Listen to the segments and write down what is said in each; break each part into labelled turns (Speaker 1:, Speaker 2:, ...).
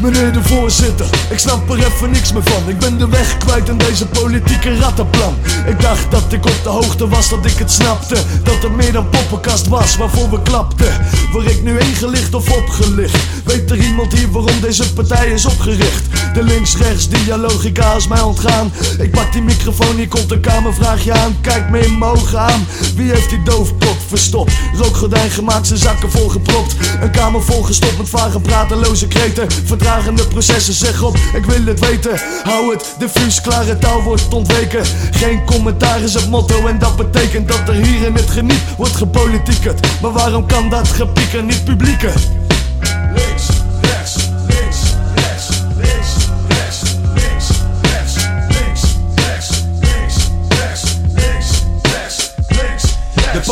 Speaker 1: Meneer de voorzitter, ik snap er even niks meer van. Ik ben de weg kwijt in deze politieke rattenplan. Ik dacht dat ik op de hoogte was, dat ik het snapte. Dat er meer dan poppenkast was waarvoor we klapten. Word ik nu ingelicht of opgelicht? Weet er iemand hier waarom deze partij is opgericht? De links-rechts dialogica is mij ontgaan. Ik pak die microfoon, hier komt een kamervraagje aan. Kijk me in mijn ogen aan. Wie heeft die doofpot verstopt? Rookgordijn gemaakt, zijn zakken volgepropt. Een kamer volgestopt met vage prateloze kreten. Vertragende processen, zeg op, ik wil het weten. Hou het diffuus, klare taal wordt ontweken. Geen commentaar is het motto en dat betekent dat er hier in het geniet wordt gepolitiekerd. Maar waarom kan dat gepieker niet publieken?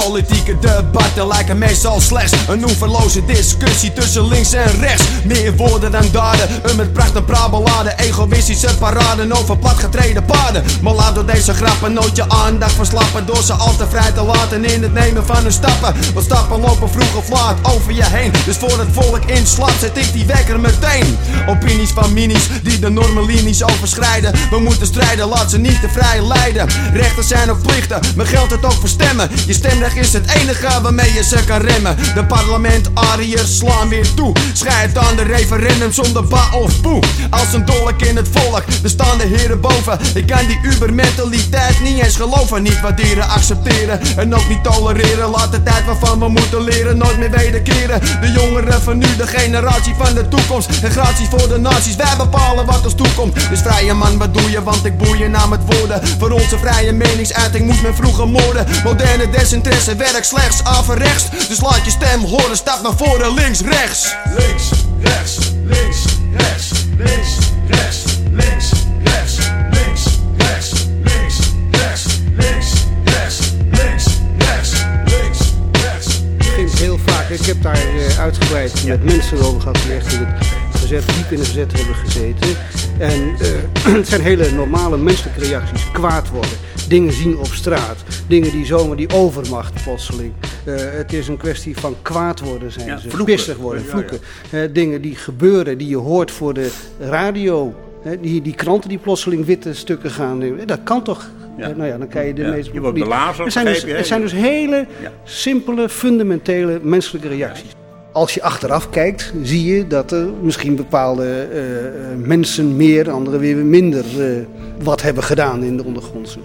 Speaker 2: Politieke debatten lijken meestal slechts een oeverloze discussie tussen links en rechts. Meer woorden dan daden, een met pracht en praat beladen. Egoïstische paraden over platgetreden paden. Maar laat door deze grappen nooit je aandacht verslappen. Door ze al te vrij te laten in het nemen van hun stappen. Want stappen lopen vroeg of laat over je heen. Dus voor het volk inslaat zet ik die wekker meteen. Opinies van minis die de normen linies overschrijden. We moeten strijden, laat ze niet te vrij leiden. Rechten zijn ook plichten, maar geldt het ook voor stemmen. Je is het enige waarmee je ze kan remmen. De parlementariërs slaan weer toe. Schijt aan de referendum zonder ba of poe. Als een dolk in het volk, er staan de heren boven. Ik kan die ubermentaliteit niet eens geloven. Niet waarderen, accepteren en ook niet tolereren. Laat de tijd waarvan we moeten leren nooit meer wederkeren. De jongeren van nu, de generatie van de toekomst. En gratie voor de naties, wij bepalen wat ons toekomt. Dus vrije man, wat doe je? Want ik boei je naam het woorden. Voor onze vrije meningsuiting moet men vroeger moorden. Moderne werkt slechts averechts. Dus laat je stem horen, stap naar voren, links, rechts.
Speaker 1: Links, rechts, links, rechts, links, rechts, links, rechts, links, rechts, links, rechts, links, rechts, links, rechts, links, rechts.
Speaker 3: vind heel vaak, ik heb daar eh, uitgebreid met mensen over gehad die echt in het verzet, diep in het verzet hebben gezeten. En eh, het zijn hele normale menselijke reacties. Kwaad worden, dingen zien op straat, dingen die zomaar die overmacht plotseling. Eh, het is een kwestie van kwaad worden zijn
Speaker 4: Ja,
Speaker 3: ze,
Speaker 4: vloeken.
Speaker 3: pissig worden,
Speaker 4: Ja, ja.
Speaker 3: vloeken. Eh, dingen die gebeuren, die je hoort voor de radio. Hè, die, die kranten die plotseling witte stukken gaan. eh, Dat kan toch? Eh, nou ja, dan kan je de
Speaker 4: Ja,
Speaker 3: meest
Speaker 4: je wordt belazerd,
Speaker 3: Er zijn dus, er zijn dus hele simpele, fundamentele menselijke reacties. Als je achteraf kijkt, zie je dat er misschien bepaalde eh, eh, mensen meer, anderen weer minder eh, wat hebben gedaan in de ondergrondse.